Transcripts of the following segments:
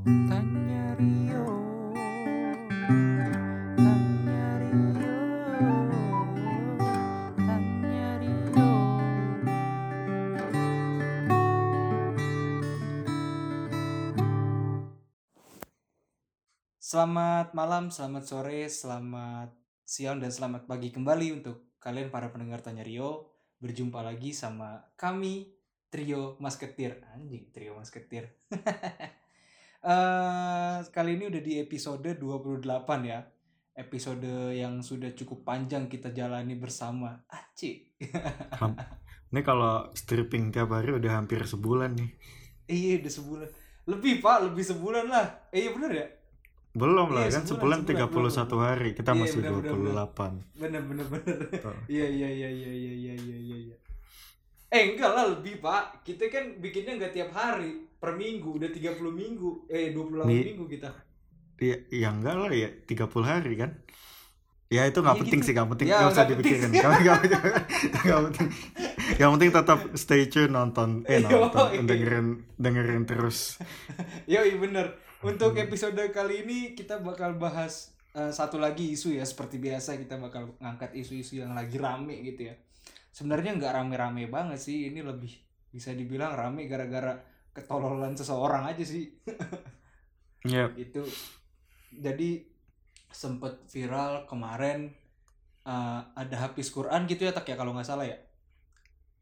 Selamat malam, selamat sore, selamat siang, dan selamat pagi kembali untuk kalian para pendengar Tanya Rio. Berjumpa lagi sama kami, Trio Masketir. Anjing, Trio Masketir. Eh, uh, kali ini udah di episode 28 ya. Episode yang sudah cukup panjang kita jalani bersama. Ah, Aci. Ini kalau stripping tiap hari udah hampir sebulan nih. Iya, udah sebulan. Lebih, Pak, lebih sebulan lah. Eh, iya bener ya? Belum lah, iya, kan sebulan, sebulan 31 satu hari. Kita iya, masih bener, 28. Bener, bener, bener. Iya, iya, iya, iya, iya, iya, iya, iya. Eh, enggak lah lebih, Pak. Kita kan bikinnya enggak tiap hari Per minggu, udah 30 minggu. Eh, 28 Nih. minggu kita. Ya, ya enggak lah ya 30 hari kan. Ya itu nggak Iya penting gitu. sih, nggak penting. Ya, nggak usah dipikirin. Nggak penting. Nggak penting. Yang penting tetap stay tune nonton eh Iya, nonton iya. dengerin dengerin terus. Yoi, bener. Untuk episode kali ini kita bakal bahas eh, satu lagi isu ya. Seperti biasa kita bakal ngangkat isu-isu yang lagi rame gitu ya. Sebenarnya nggak rame-rame banget sih. Ini lebih bisa dibilang rame gara-gara ketololan seseorang aja sih. Ya, itu jadi sempet viral kemarin eh, ada habis Quran gitu ya tak ya kalau nggak salah ya?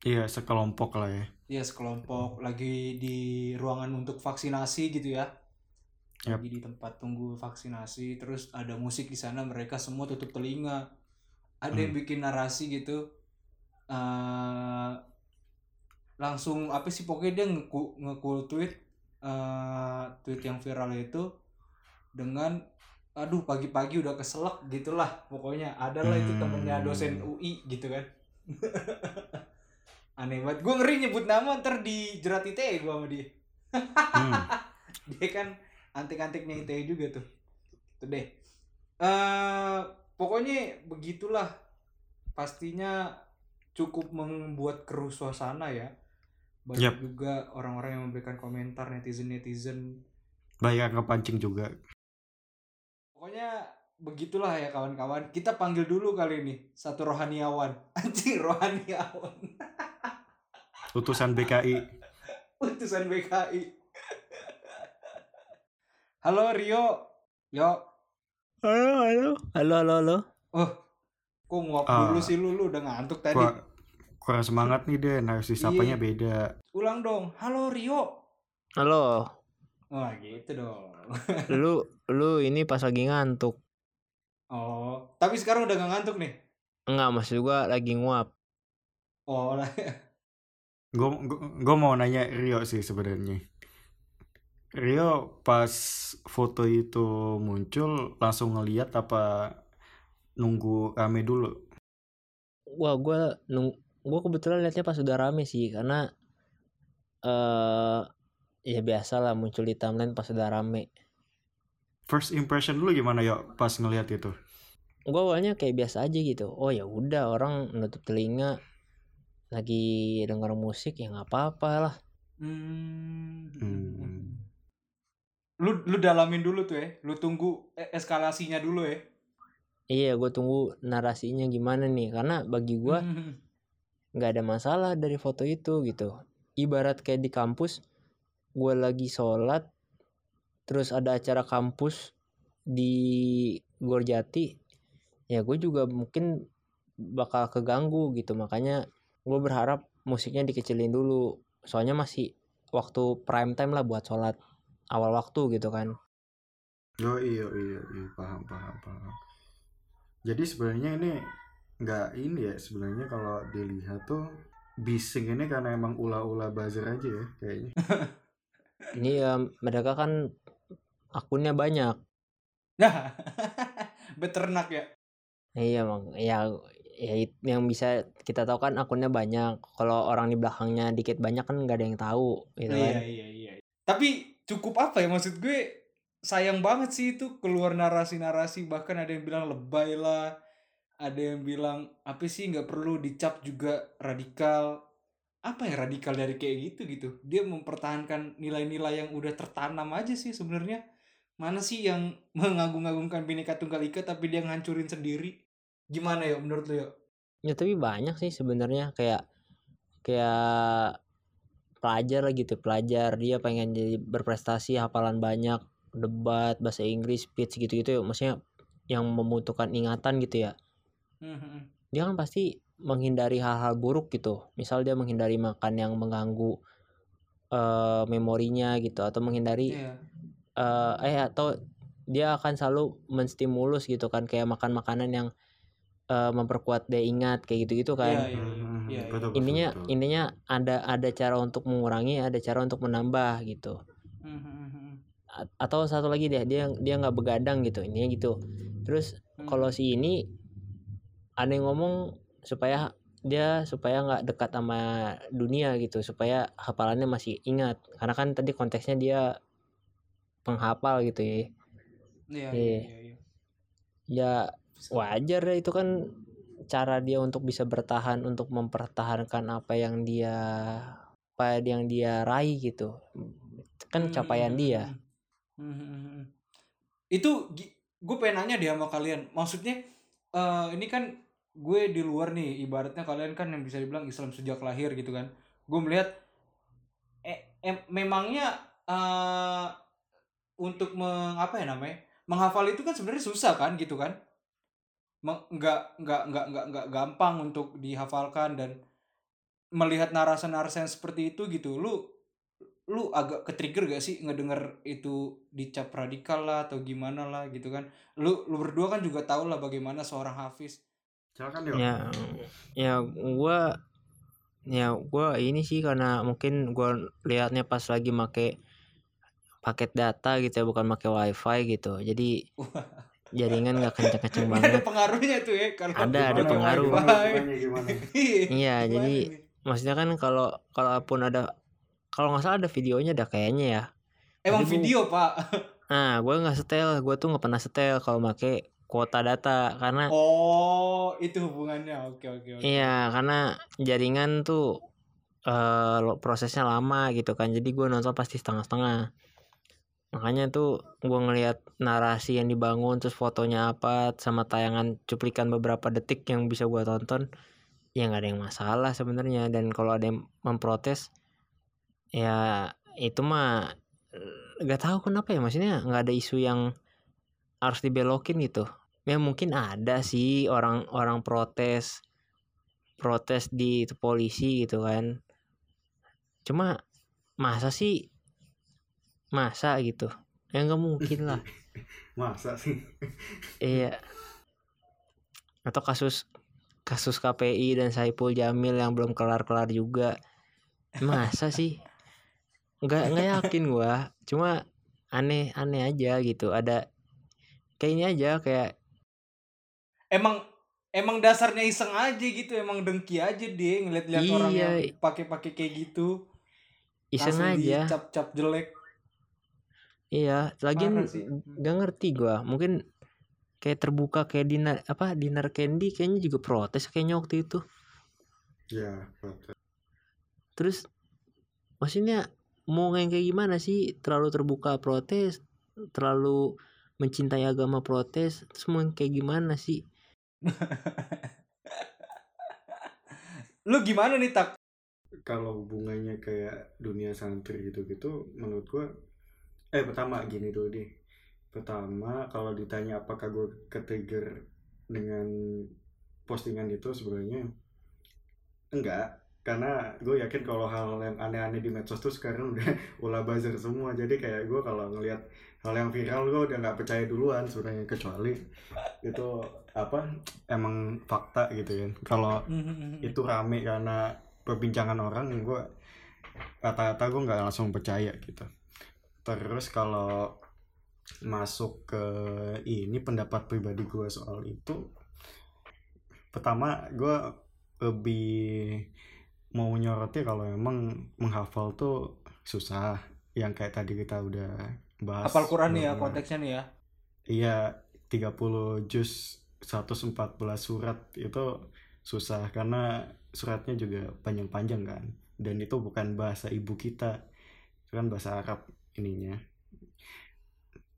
Iya sekelompok lah ya. ya sekelompok. Lagi di ruangan untuk vaksinasi gitu ya. Lagi di tempat tunggu vaksinasi terus ada musik di sana mereka semua tutup telinga. Ada yang Hmm. bikin narasi gitu. Eh langsung apa sih pokoknya dia nge nge tweet eh, tweet yang viral itu dengan aduh pagi-pagi udah keselak gitulah pokoknya. Adalah itu Hmm. temennya dosen UI gitu kan. Aneh banget. Gue ngeri nyebut nama ntar di jerat ITE gue sama dia. Hmm. dia kan antik-antiknya ITE juga tuh. Itu deh. Eh pokoknya begitulah. Pastinya cukup membuat keruh suasana ya banyak Yap. juga orang-orang yang memberikan komentar netizen netizen Banyak yang kepancing juga. pokoknya begitulah ya kawan-kawan kita panggil dulu kali ini satu rohaniawan anjing rohaniawan Utusan BKI. utusan BKI halo Rio yo Halo, halo. Halo, halo, halo. oh kok nguap Ah. dulu sih lu lu udah ngantuk tadi kurang semangat nih Den, harus disapanya Iya. beda. ulang dong halo Rio Halo. wah gitu dong Lu lu ini pas lagi ngantuk. oh tapi sekarang udah gak ngantuk nih Enggak, maksud gua lagi nguap. oh lah Gue gue mau nanya Rio sih sebenarnya. Rio pas foto itu muncul langsung ngeliat apa nunggu rame dulu? Wah, gua nung gua kebetulan liatnya pas udah rame sih karena eh ya biasa lah muncul di timeline pas udah rame. First impression dulu gimana yo pas ngeliat itu? Gua awalnya kayak biasa aja gitu. Oh ya udah orang nutup telinga lagi denger musik ya nggak apa-apa lah. Hmm. Hmm. Lu lu dalamin dulu tuh ya. Lu tunggu e- eskalasinya dulu ya. Iya, gue tunggu narasinya gimana nih karena bagi gua Hmm. nggak ada masalah dari foto itu gitu. Ibarat kayak di kampus gue lagi sholat terus ada acara kampus di Gorjati ya gue juga mungkin bakal keganggu gitu. Makanya gue berharap musiknya dikecilin dulu. Soalnya masih waktu prime time lah buat sholat awal waktu gitu kan. Oh iya iya iya. Paham paham paham. Jadi sebenarnya ini nggak ini ya sebenarnya kalau dilihat tuh bising ini karena emang ula-ula buzzer aja ya kayaknya. ini ya mereka kan akunnya banyak Nah, beternak ya. Iya emang ya ya yang bisa kita tahu kan akunnya banyak. Kalau orang di belakangnya dikit banyak kan nggak ada yang tahu gitu Iya, kan. iya, iya. Tapi cukup apa ya maksud gue sayang banget sih itu keluar narasi-narasi bahkan ada yang bilang lebay lah ada yang bilang apa sih nggak perlu dicap juga radikal? Apa ya radikal dari kayak gitu gitu? Dia mempertahankan nilai-nilai yang udah tertanam aja sih sebenarnya. Mana sih yang mengagung-agungkan bineka tunggal ika tapi dia ngancurin sendiri? Gimana ya menurut lo ya ya tapi banyak sih sebenarnya. Kayak kayak pelajar lah gitu pelajar. Dia pengen jadi berprestasi hafalan banyak debat bahasa Inggris speech gitu-gitu ya. Maksudnya yang membutuhkan ingatan gitu ya Hmm, dia kan pasti menghindari hal-hal buruk gitu misal dia menghindari makan yang mengganggu eh, memorinya gitu atau menghindari Iya. eh eh atau dia akan selalu menstimulus gitu kan kayak makan makanan yang eh, memperkuat dia ingat kayak gitu-gitu kan Iya, iya, iya. Hmm, Iya, iya. betul, betul, intinya betul. intinya ada ada cara untuk mengurangi ada cara untuk menambah gitu Hmm, hmm, hmm, A- atau satu lagi deh dia dia nggak begadang gitu intinya gitu terus hmm. kalau si ini yang ngomong supaya dia supaya nggak dekat sama dunia gitu supaya hafalannya masih ingat. Karena kan tadi konteksnya dia penghafal gitu ya. Iya, iya, Iya. iya, iya. ya wajar ya itu kan cara dia untuk bisa bertahan untuk mempertahankan apa yang dia apa yang dia raih gitu. Kan Hmm, capaian hmm, dia. hmm, hmm, hmm, itu gue pengen nanya deh sama kalian. Maksudnya eh, ini kan gue di luar nih ibaratnya kalian kan yang bisa dibilang Islam sejak lahir gitu kan. Gue melihat eh, em- memangnya eh, untuk meng, apa ya namanya menghafal itu kan sebenarnya susah kan gitu kan? Nggak nggak nggak nggak nggak gampang untuk dihafalkan dan melihat narasi-narasi yang seperti itu gitu. Lu lu agak ke trigger gak sih ngedenger itu dicap radikal lah atau gimana lah gitu kan? Lu lu berdua kan juga tahu lah bagaimana seorang hafiz silakan yuk ya ya gua ya gua ini sih karena mungkin gua liatnya pas lagi make paket data gitu ya bukan make wifi gitu. Jadi jaringan nggak kenceng-kenceng Ini ada banget. pengaruhnya tuh ya kalau Ada, ada pengaruh. Iya, iya jadi nih? maksudnya kan kalau kalaupun ada kalau nggak salah ada videonya dah kayaknya ya. Emang Jadi gua- video pak? Nah gue nggak setel gue tuh nggak pernah setel kalau make kuota data karena oh itu hubungannya oke oke oke Iya, karena jaringan tuh eh lo- prosesnya lama gitu kan. Jadi gue nonton pasti setengah-setengah. Makanya tuh gue ngelihat narasi yang dibangun terus fotonya apa sama tayangan cuplikan beberapa detik yang bisa gue tonton ya nggak ada yang masalah sebenarnya dan kalau ada yang memprotes ya itu mah eh, nggak tahu kenapa ya maksudnya nggak ada isu yang harus dibelokin gitu. Ya mungkin ada sih orang-orang protes protes di itu polisi gitu kan. Cuma masa sih? Masa gitu. Ya nggak mungkin lah. Masa sih? Iya. Atau kasus kasus KPI dan Saipul Jamil yang belum kelar-kelar juga. Masa sih? Nggak nggak yakin gua. Cuma aneh aneh aja gitu. Ada kayak ini aja kayak emang emang dasarnya iseng aja gitu emang dengki aja dia ngeliat-liat orang Iya. yang pakai-pakai kayak gitu. Iseng langsung aja. dicap-cap jelek. Iya sih. nggak ngerti gua. Mungkin kayak terbuka kayak dinar apa dinar candy kayaknya juga protes kayaknya waktu itu. Ya protes. terus maksudnya mau yang kayak gimana sih? Terlalu terbuka protes terlalu mencintai agama protes terus mau yang kayak gimana sih? Lu gimana nih tak? Kalau hubungannya kayak dunia santri gitu-gitu menurut gua eh pertama gini dulu deh. Pertama kalau ditanya apakah gue ketrigger dengan postingan itu sebenarnya enggak karena gue yakin kalau hal yang aneh-aneh di medsos tuh sekarang udah ulah buzzer semua. Jadi kayak gue kalau ngelihat hal yang viral gue udah nggak percaya duluan sebenarnya. Kecuali itu apa emang fakta gitu kan kalau itu rame karena perbincangan orang gue rata-rata gue nggak langsung percaya gitu. Terus kalau masuk ke ini pendapat pribadi gue soal itu pertama gue lebih mau nyoroti kalau emang menghafal tuh susah yang kayak tadi kita udah bahas Hafal Quran nih ya konteksnya nih ya. Iya, 30 juz 114 surat itu susah karena suratnya juga panjang-panjang kan. dan itu bukan bahasa ibu kita itu kan bahasa Arab ininya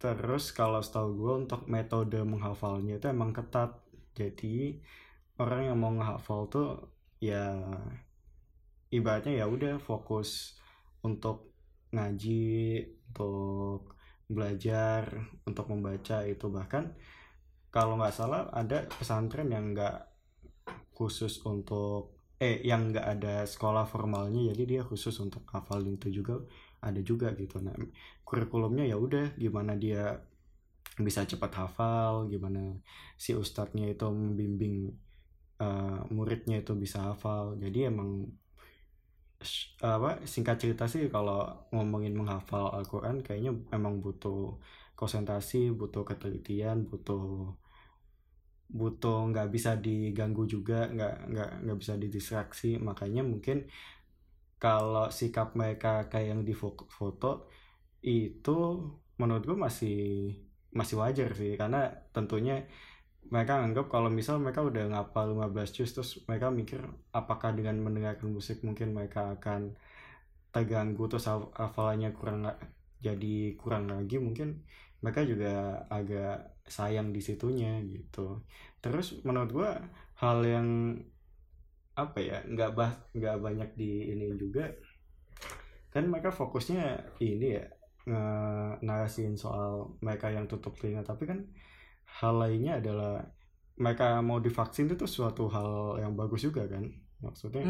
terus kalau setahu gue untuk metode menghafalnya itu emang ketat jadi orang yang mau menghafal tuh ya ibaratnya ya udah fokus untuk ngaji untuk belajar untuk membaca itu. Bahkan kalau nggak salah ada pesantren yang nggak khusus untuk eh yang nggak ada sekolah formalnya jadi dia khusus untuk hafalin itu juga ada juga gitu. Nah kurikulumnya ya udah gimana dia bisa cepat hafal gimana si ustadznya itu membimbing uh, muridnya itu bisa hafal. Jadi emang apa singkat cerita sih kalau ngomongin menghafal Al-Quran kayaknya emang butuh konsentrasi butuh ketelitian butuh butuh nggak bisa diganggu juga nggak nggak nggak bisa didistraksi. Makanya mungkin kalau sikap mereka kayak yang di foto itu menurut gue masih masih wajar sih. Karena tentunya mereka anggap kalau misal mereka udah ngapal 15 juz terus mereka mikir apakah dengan mendengarkan musik mungkin mereka akan terganggu terus hafalannya kurang jadi kurang lagi mungkin mereka juga agak sayang di situnya gitu. Terus menurut gua hal yang apa ya nggak bah nggak banyak di ini juga kan mereka fokusnya ini ya narasiin soal mereka yang tutup telinga tapi kan hal lainnya adalah mereka mau divaksin itu suatu hal yang bagus juga kan maksudnya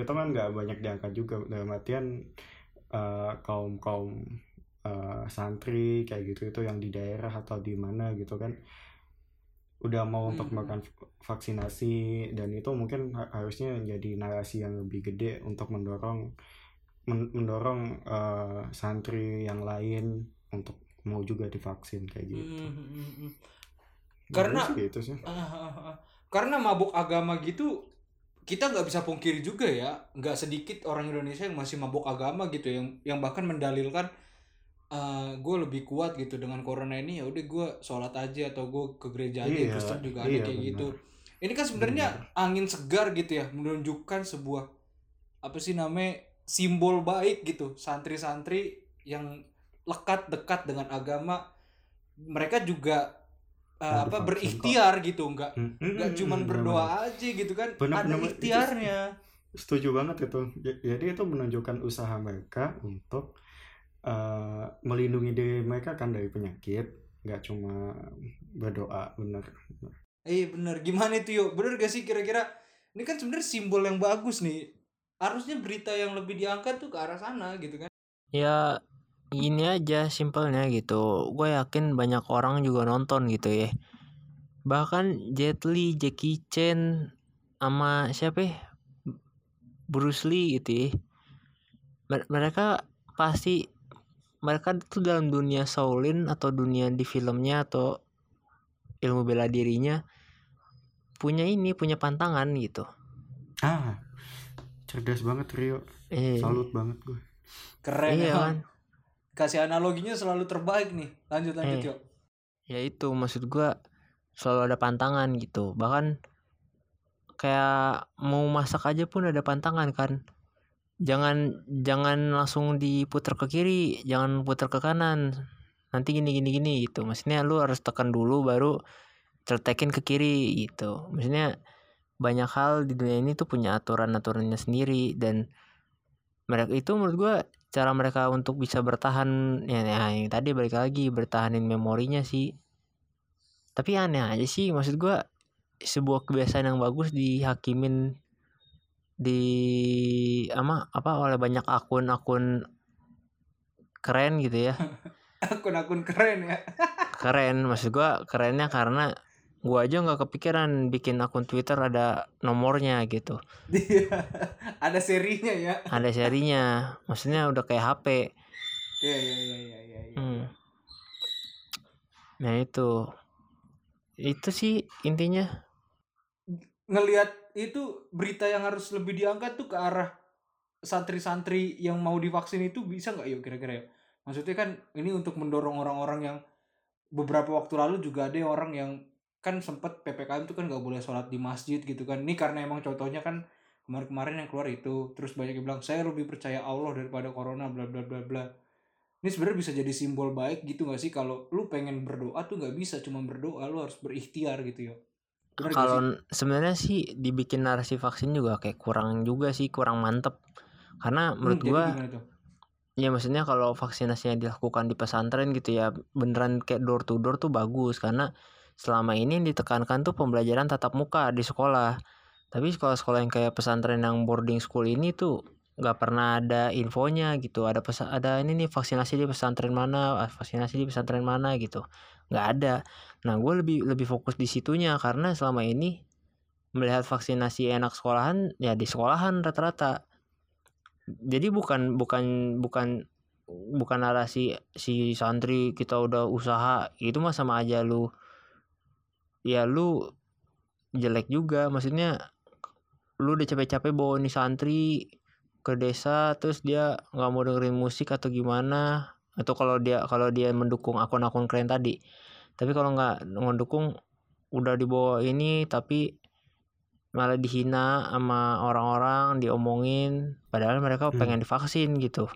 itu kan nggak banyak diangkat juga dalam artian uh, kaum kaum uh, santri kayak gitu itu yang di daerah atau di mana gitu kan udah mau hmm. untuk melakukan vaksinasi dan itu mungkin harusnya jadi narasi yang lebih gede untuk mendorong mendorong uh, santri yang lain untuk mau juga divaksin kayak gitu. Hmm. hmm, hmm, hmm. Karena gitu sih. Uh, uh, uh, karena mabuk agama gitu kita nggak bisa pungkiri juga ya nggak sedikit orang Indonesia yang masih mabuk agama gitu yang yang bahkan mendalilkan uh, eh, gue lebih kuat gitu dengan corona ini ya udah gue sholat aja atau gue ke gereja aja iya, Kristen juga iya, ada kayak benar. gitu ini kan sebenarnya angin segar gitu ya menunjukkan sebuah apa sih namanya simbol baik gitu santri-santri yang lekat dekat dengan agama mereka juga uh, apa berikhtiar gitu nggak hmm, hmm, nggak hmm, cuman hmm, berdoa bener. aja gitu kan bener, ada bener, ikhtiarnya. setuju banget itu. Jadi itu menunjukkan usaha mereka untuk uh, melindungi diri mereka kan dari penyakit nggak cuma berdoa bener eh bener gimana itu yuk bener gak sih kira-kira? Ini kan sebenarnya simbol yang bagus nih. Harusnya berita yang lebih diangkat tuh ke arah sana gitu kan. Ya ini aja simpelnya gitu. Gue yakin banyak orang juga nonton gitu ya. Bahkan Jet Li, Jackie Chan sama siapa ya? Bruce Lee gitu ya. Mereka pasti mereka tuh dalam dunia Shaolin atau dunia di filmnya atau ilmu bela dirinya punya ini punya pantangan gitu. Ah cerdas banget Rio. Eh. salut banget gue keren iya, ya kan kasih analoginya selalu terbaik nih. Lanjut lanjut eh. yuk. Ya itu maksud gue selalu ada pantangan gitu. Bahkan kayak mau masak aja pun ada pantangan kan. Jangan jangan langsung diputar ke kiri jangan putar ke kanan. Nanti gini gini gini gitu. Maksudnya lu harus tekan dulu baru cetekin ke kiri gitu. Maksudnya banyak hal di dunia ini tuh punya aturan aturannya sendiri dan mereka itu menurut gue cara mereka untuk bisa bertahan ya, ya yang tadi balik lagi bertahanin memorinya sih. Tapi aneh aja sih maksud gue sebuah kebiasaan yang bagus dihakimin di ama apa oleh banyak akun-akun keren gitu ya. Akun-akun keren ya. Keren maksud gua kerennya karena gua aja nggak kepikiran bikin akun Twitter ada nomornya gitu iya, ada serinya ya ada serinya maksudnya udah kayak HP iya iya iya iya iya ya. hmm. nah itu itu sih intinya ngelihat itu berita yang harus lebih diangkat tuh ke arah santri-santri yang mau divaksin itu bisa nggak yuk kira-kira ya? Maksudnya kan ini untuk mendorong orang-orang yang beberapa waktu lalu juga ada orang yang kan sempet ppkm itu kan nggak boleh sholat di masjid gitu kan. Ini karena emang contohnya kan kemarin-kemarin yang keluar itu terus banyak yang bilang saya lebih percaya Allah daripada corona bla bla bla bla. Ini sebenarnya bisa jadi simbol baik gitu gak sih? Kalau lu pengen berdoa tuh nggak bisa cuma berdoa lu harus berikhtiar gitu ya. Gak kalau sebenarnya sih dibikin narasi vaksin juga kayak kurang juga sih kurang mantep. Karena menurut Hmm, gua tuh? ya maksudnya kalau vaksinasinya dilakukan di pesantren gitu ya beneran kayak door to door tuh bagus. Karena selama ini yang ditekankan tuh pembelajaran tatap muka di sekolah. Tapi sekolah-sekolah yang kayak pesantren yang boarding school ini tuh nggak pernah ada infonya gitu. Ada pesa ada ini nih vaksinasi di pesantren mana ah, vaksinasi di pesantren mana gitu. Nggak ada. Nah gue lebih lebih fokus di situnya karena selama ini melihat vaksinasi enak sekolahan ya di sekolahan rata-rata. Jadi bukan bukan bukan bukan narasi si santri kita udah usaha itu mah sama aja lu ya lu jelek juga. Maksudnya lu udah capek-capek bawa ini santri ke desa terus dia nggak mau dengerin musik atau gimana? Atau kalau dia kalau dia mendukung akun-akun keren tadi. Tapi kalau nggak mendukung udah dibawa ini tapi malah dihina sama orang-orang diomongin. Padahal mereka Hmm. pengen divaksin gitu.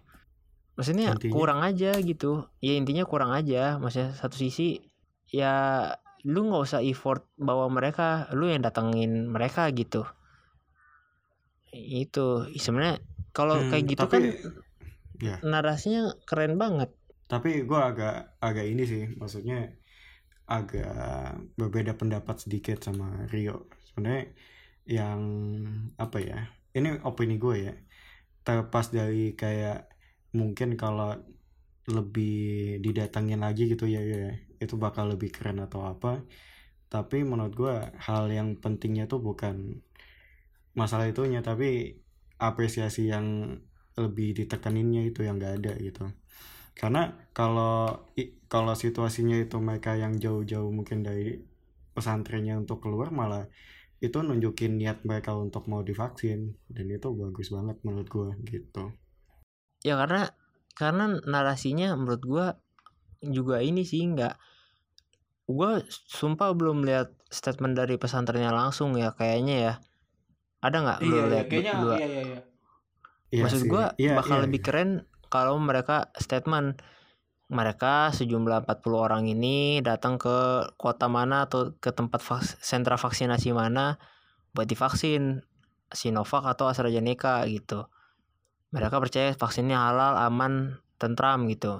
Maksudnya Intinya- kurang aja gitu. Ya intinya kurang aja. Maksudnya satu sisi ya lu nggak usah effort bawa mereka lu yang datengin mereka gitu. Itu sebenarnya kalau Hmm, kayak gitu tapi kan ya. narasinya keren banget. Tapi gue agak agak ini sih maksudnya agak berbeda pendapat sedikit sama Rio. Sebenarnya yang apa ya ini opini gue ya. Terlepas dari kayak mungkin kalau lebih didatangin lagi gitu ya ya itu bakal lebih keren atau apa. Tapi menurut gue hal yang pentingnya tuh bukan masalah itunya tapi apresiasi yang lebih ditekaninnya itu yang gak ada gitu. Karena kalau kalau situasinya itu mereka yang jauh-jauh mungkin dari pesantrennya untuk keluar malah itu nunjukin niat mereka untuk mau divaksin. Dan itu bagus banget menurut gua gitu. Ya karena karena narasinya menurut gua juga ini sih nggak gua sumpah belum lihat statement dari pesantrennya langsung ya kayaknya ya ada nggak iya lu iya lihat kayaknya berdua iya iya iya Iya maksud gua Iya, bakal iya, lebih iya. keren kalau mereka statement mereka sejumlah 40 orang ini datang ke kota mana atau ke tempat vaks- sentra vaksinasi mana buat divaksin Sinovac atau AstraZeneca gitu. Mereka percaya vaksinnya halal, aman, tentram gitu.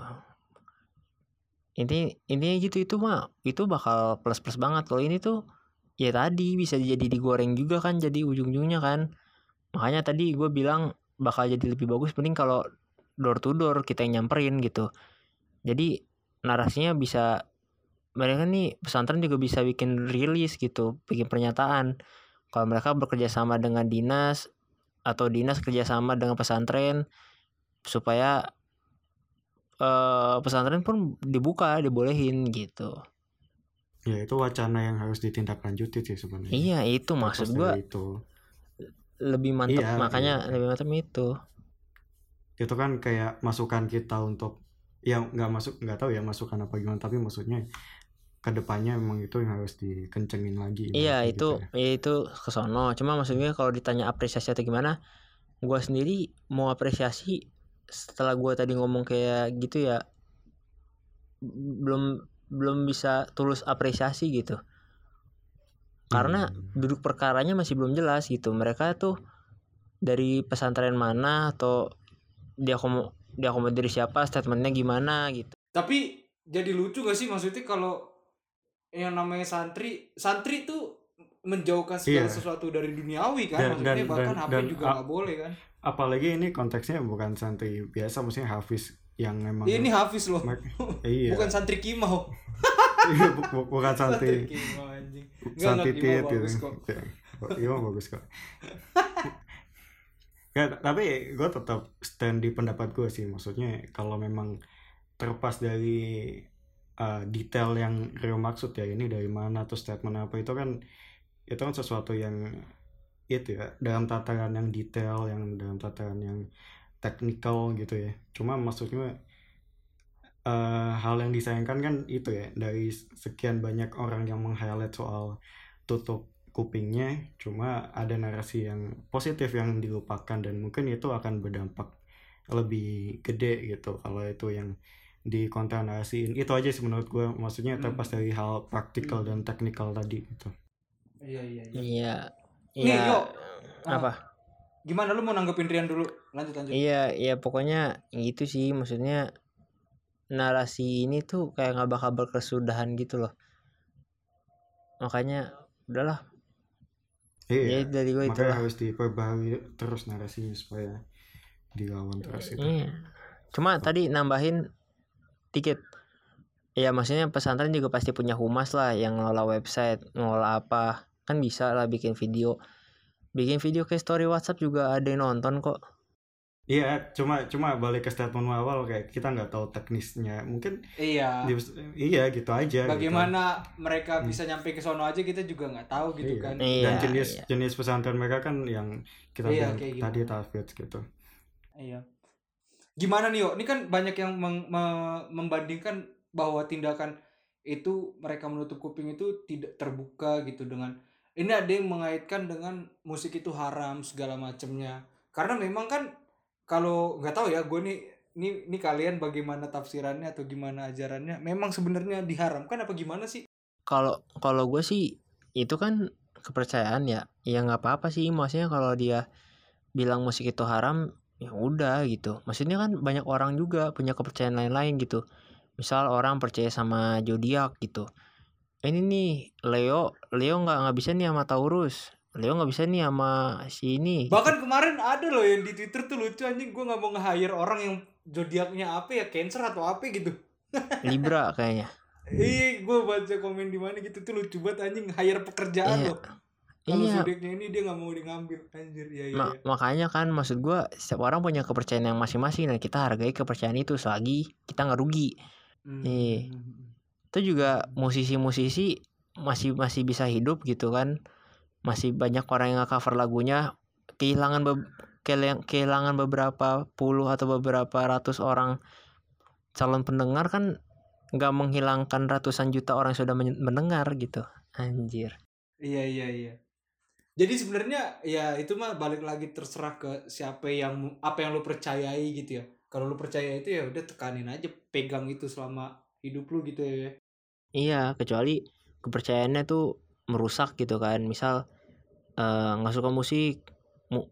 Ini ini gitu itu mah itu bakal plus plus banget. Kalau ini tuh ya tadi bisa jadi digoreng juga kan jadi ujung-ujungnya kan. Makanya tadi gue bilang bakal jadi lebih bagus mending kalau door to door kita yang nyamperin gitu. Jadi narasinya bisa mereka nih pesantren juga bisa bikin rilis gitu bikin pernyataan. Kalau mereka bekerja sama dengan dinas atau dinas kerjasama dengan pesantren supaya eh, pesantren pun dibuka dibolehin gitu ya itu wacana yang harus ditindaklanjuti sih sebenarnya iya itu maksud gua itu lebih mantep Iya, makanya iya. lebih mantep itu itu kan kayak masukan kita untuk ya nggak masuk nggak tahu ya masukan apa gimana tapi maksudnya ke depannya memang itu yang harus dikencengin lagi Iya itu gitu ya. ya itu kesono. Cuma maksudnya kalau ditanya apresiasi atau gimana, gua sendiri mau apresiasi setelah gua tadi ngomong kayak gitu ya belum belum bisa tulus apresiasi gitu. Karena Hmm. duduk perkaranya masih belum jelas gitu. Mereka tuh dari pesantren mana atau dia komo diakomodir siapa, statementnya gimana gitu. tapi jadi lucu gak sih maksudnya kalau yang namanya santri santri tuh menjauhkan segala Iya. sesuatu dari duniawi kan Dan- maksudnya dan- bahkan dan- HP dan juga nggak boleh kan apalagi ini konteksnya bukan santri biasa maksudnya hafiz yang memang ini Hafiz loh. Iya bukan santri kimau. Iya, bu- bu- bukan santri santri tit gitu. Ya, iya bagus kok. Ya tapi gue tetap stand di pendapat gue sih. Maksudnya kalau memang terlepas dari uh, detail yang Rio maksud ya ini dari mana atau statement apa itu kan itu kan sesuatu yang itu ya dalam tataran yang detail yang dalam tataran yang teknikal gitu ya. Cuma maksudnya eh, hal yang disayangkan kan itu ya dari sekian banyak orang yang meng-highlight soal tutup kupingnya cuma ada narasi yang positif yang dilupakan dan mungkin itu akan berdampak lebih gede gitu kalau itu yang di konten narasiin itu aja sih menurut gue maksudnya Hmm. terlepas dari hal praktikal dan teknikal tadi gitu. Iya iya. Iya iya Nih, iya yuk. apa gimana lu mau nanggepin Rian dulu lanjut lanjut Iya, iya pokoknya gitu sih maksudnya narasi ini tuh kayak nggak bakal berkesudahan gitu loh. Makanya udahlah. iya Jadi dari gue itu harus diperbaharui terus narasinya supaya dilawan terus itu Iya. Cuma tadi nambahin dikit. Ya maksudnya pesantren juga pasti punya humas lah yang ngelola website, ngelola apa. Kan bisa lah bikin video. Bikin video ke story WhatsApp juga ada yang nonton kok. iya cuma cuma balik ke statement awal kayak kita nggak tahu teknisnya mungkin iya di- iya gitu aja gitu. bagaimana mereka Hmm. bisa nyampe ke sono aja kita juga nggak tahu gitu Iya. kan Iya, dan jenis iya. jenis pesantren mereka kan yang kita Iya, bilang gitu. tadi tafidz gitu Iya. Gimana nih, Yo? Ini kan banyak yang meng- me- membandingkan bahwa tindakan itu mereka menutup kuping itu tidak terbuka gitu dengan ini ada yang mengaitkan dengan musik itu haram segala macamnya. Karena memang kan kalau nggak tahu ya, gue nih ini ini kalian bagaimana tafsirannya atau gimana ajarannya? Memang sebenarnya diharamkan apa gimana sih? kalau kalau gue sih itu kan kepercayaan ya ya nggak apa-apa sih maksudnya kalau dia bilang musik itu haram ya udah gitu maksudnya kan banyak orang juga punya kepercayaan lain-lain gitu misal orang percaya sama zodiak gitu ini nih Leo Leo nggak nggak bisa nih sama Taurus Leo nggak bisa nih sama si ini. Bahkan kemarin ada loh yang di Twitter tuh lucu anjing gue nggak mau nge-hire orang yang zodiaknya apa ya, Cancer atau apa gitu. Libra kayaknya Iya, gue baca komen di mana gitu tuh lucu banget anjing hire pekerjaan Iya. loh. Kalau iya zodiaknya ini dia nggak mau ngambil anjir ya ya. Ma- makanya kan maksud gua setiap orang punya kepercayaan yang masing-masing dan kita hargai kepercayaan itu selagi kita nggak rugi Hmm. iya. Itu juga musisi-musisi masih masih bisa hidup gitu kan masih banyak orang yang cover lagunya kehilangan be- kehilang- kehilangan beberapa puluh atau beberapa ratus orang calon pendengar kan nggak menghilangkan ratusan juta orang yang sudah men- mendengar gitu anjir Iya iya iya. Jadi sebenarnya ya itu mah balik lagi terserah ke siapa yang apa yang lu percayai gitu ya. Kalau lu percaya itu ya udah tekanin aja, pegang itu selama hidup lu gitu ya. Iya, kecuali kepercayaannya tuh merusak gitu kan. Misal eh, nggak suka musik, mu-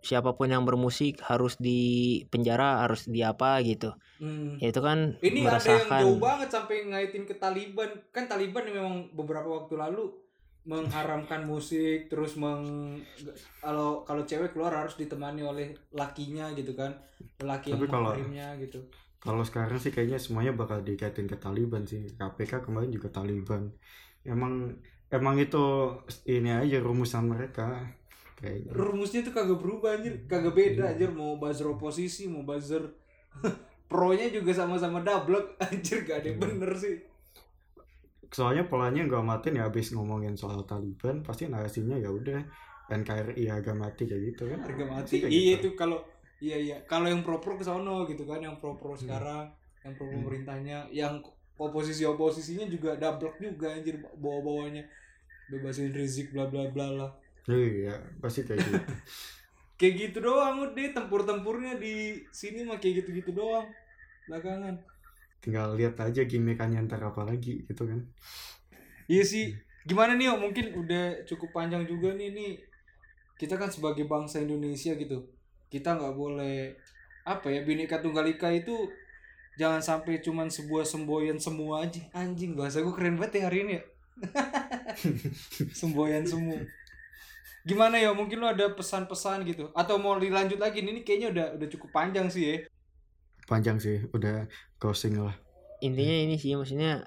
siapa pun yang bermusik harus di penjara, harus di apa gitu. Hmm. Ya itu kan Ini ada yang meresahkan. jauh banget sampai ngaitin ke Taliban. Kan Taliban memang beberapa waktu lalu mengharamkan musik terus meng kalau kalau cewek keluar harus ditemani oleh lakinya gitu kan laki yang Tapi kalau- mahrimnya gitu kalau sekarang sih kayaknya semuanya bakal dikaitin ke Taliban sih. KPK kemarin juga Taliban. Emang emang itu ini aja rumusan mereka. Kayaknya rumusnya tuh kagak berubah anjir. Kagak beda anjir. Mau buzzer oposisi mau buzzer pro-nya juga sama-sama double anjir gak ada yang bener sih. Soalnya polanya nggak mati ya habis ngomongin soal Taliban pasti narasinya ya udah NKRI harga mati kayak gitu kan. Harga mati. Kayak iya gitu. itu kalau iya iya kalau yang pro pro ke sono gitu kan yang pro pro sekarang yang pro Hmm. pemerintahnya yang oposisi oposisinya juga double juga anjir bawa bawanya bebasin Rizik bla bla bla lah iya pasti kayak gitu kayak gitu doang udah tempur tempurnya di sini mah kayak gitu gitu doang belakangan tinggal lihat aja gimmikannya ntar apa lagi gitu kan Iya sih. Gimana nih? Mungkin udah cukup panjang juga nih nih. Kita kan sebagai bangsa Indonesia gitu. Kita nggak boleh apa ya Bhinneka Tunggal Ika itu jangan sampai cuman sebuah semboyan semua aja. Anjing bahasa gue keren banget ya hari ini ya. semboyan semua. Gimana ya? Mungkin lo ada pesan-pesan gitu atau mau dilanjut lagi? Ini kayaknya udah udah cukup panjang sih ya. panjang sih udah closing lah Intinya ini sih maksudnya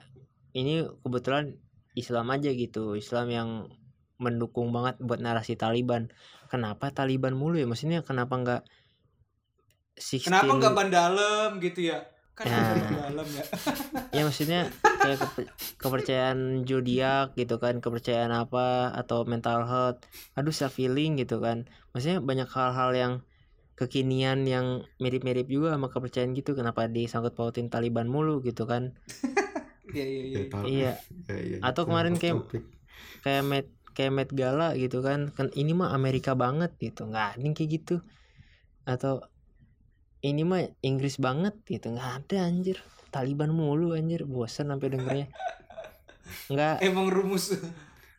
ini kebetulan Islam aja gitu. Islam yang mendukung banget buat narasi Taliban. Kenapa Taliban mulu ya? Maksudnya kenapa nggak 16 Kenapa nggak ban dalam gitu ya? Kan Ya. ada ban dalam ya. ya maksudnya kayak kepe- kepercayaan zodiak gitu kan kepercayaan apa atau mental health aduh self healing gitu kan maksudnya banyak hal-hal yang kekinian yang mirip-mirip juga sama kepercayaan gitu kenapa disangkut pautin Taliban mulu gitu kan Iya iya iya. Ya, iya Ya, ya, Atau kemarin kayak- kayak met kayak Met Gala gitu kan kan ini mah Amerika banget gitu nggak ada yang kayak gitu. Atau ini mah Inggris banget gitu nggak ada anjir. Taliban mulu anjir bosan sampai dengernya. Nggak. Emang rumus.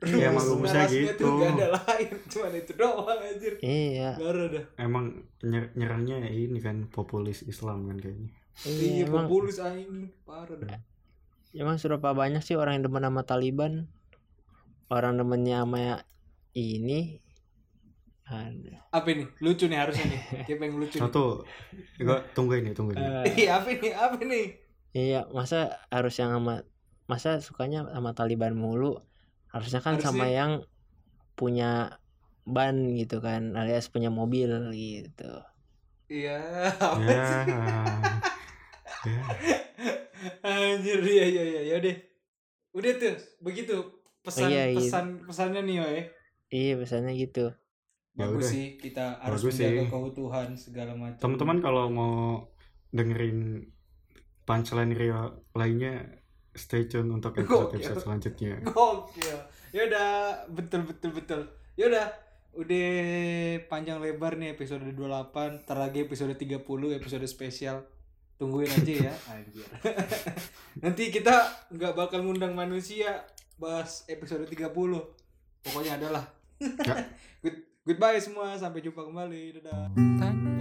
Iya, emang rumusnya gitu. tuh gak ada lain cuman itu doang anjir. Iya. Ada dah. Emang nyer- nyerangnya ini kan populis Islam kan kayaknya. Iya iya emang. populis aing parah dah. Emang seberapa banyak sih orang yang demen sama Taliban orang demennya sama ini. Ada apa nih lucu nih harusnya nih. Kayak pengen lucu satu. Gua tunggu ini tunggu ini Eh, iya apa nih apa nih iya masa harus yang sama masa sukanya sama Taliban mulu? Harusnya kan sama Harusnya- yang punya ban gitu kan alias punya mobil gitu. Iya apa ya sih? Ya. Anjir iya iya iya. Ya udah. Udah tuh begitu pesan Iya, iya. pesan pesannya nih ya iya biasanya gitu Ya bagus sih kita harus Bagus menjaga sih. keutuhan segala macam teman-teman kalau mau dengerin punchline Rio lainnya stay tune untuk episode episode selanjutnya Gokil. Ya udah, betul betul betul. Ya udah, udah panjang lebar nih episode 28, ntar lagi episode 30 episode spesial. Tungguin aja ya, anjir. Nanti kita nggak bakal ngundang manusia bahas episode 30. Pokoknya adalah. Good, goodbye semua, sampai jumpa kembali. Dadah.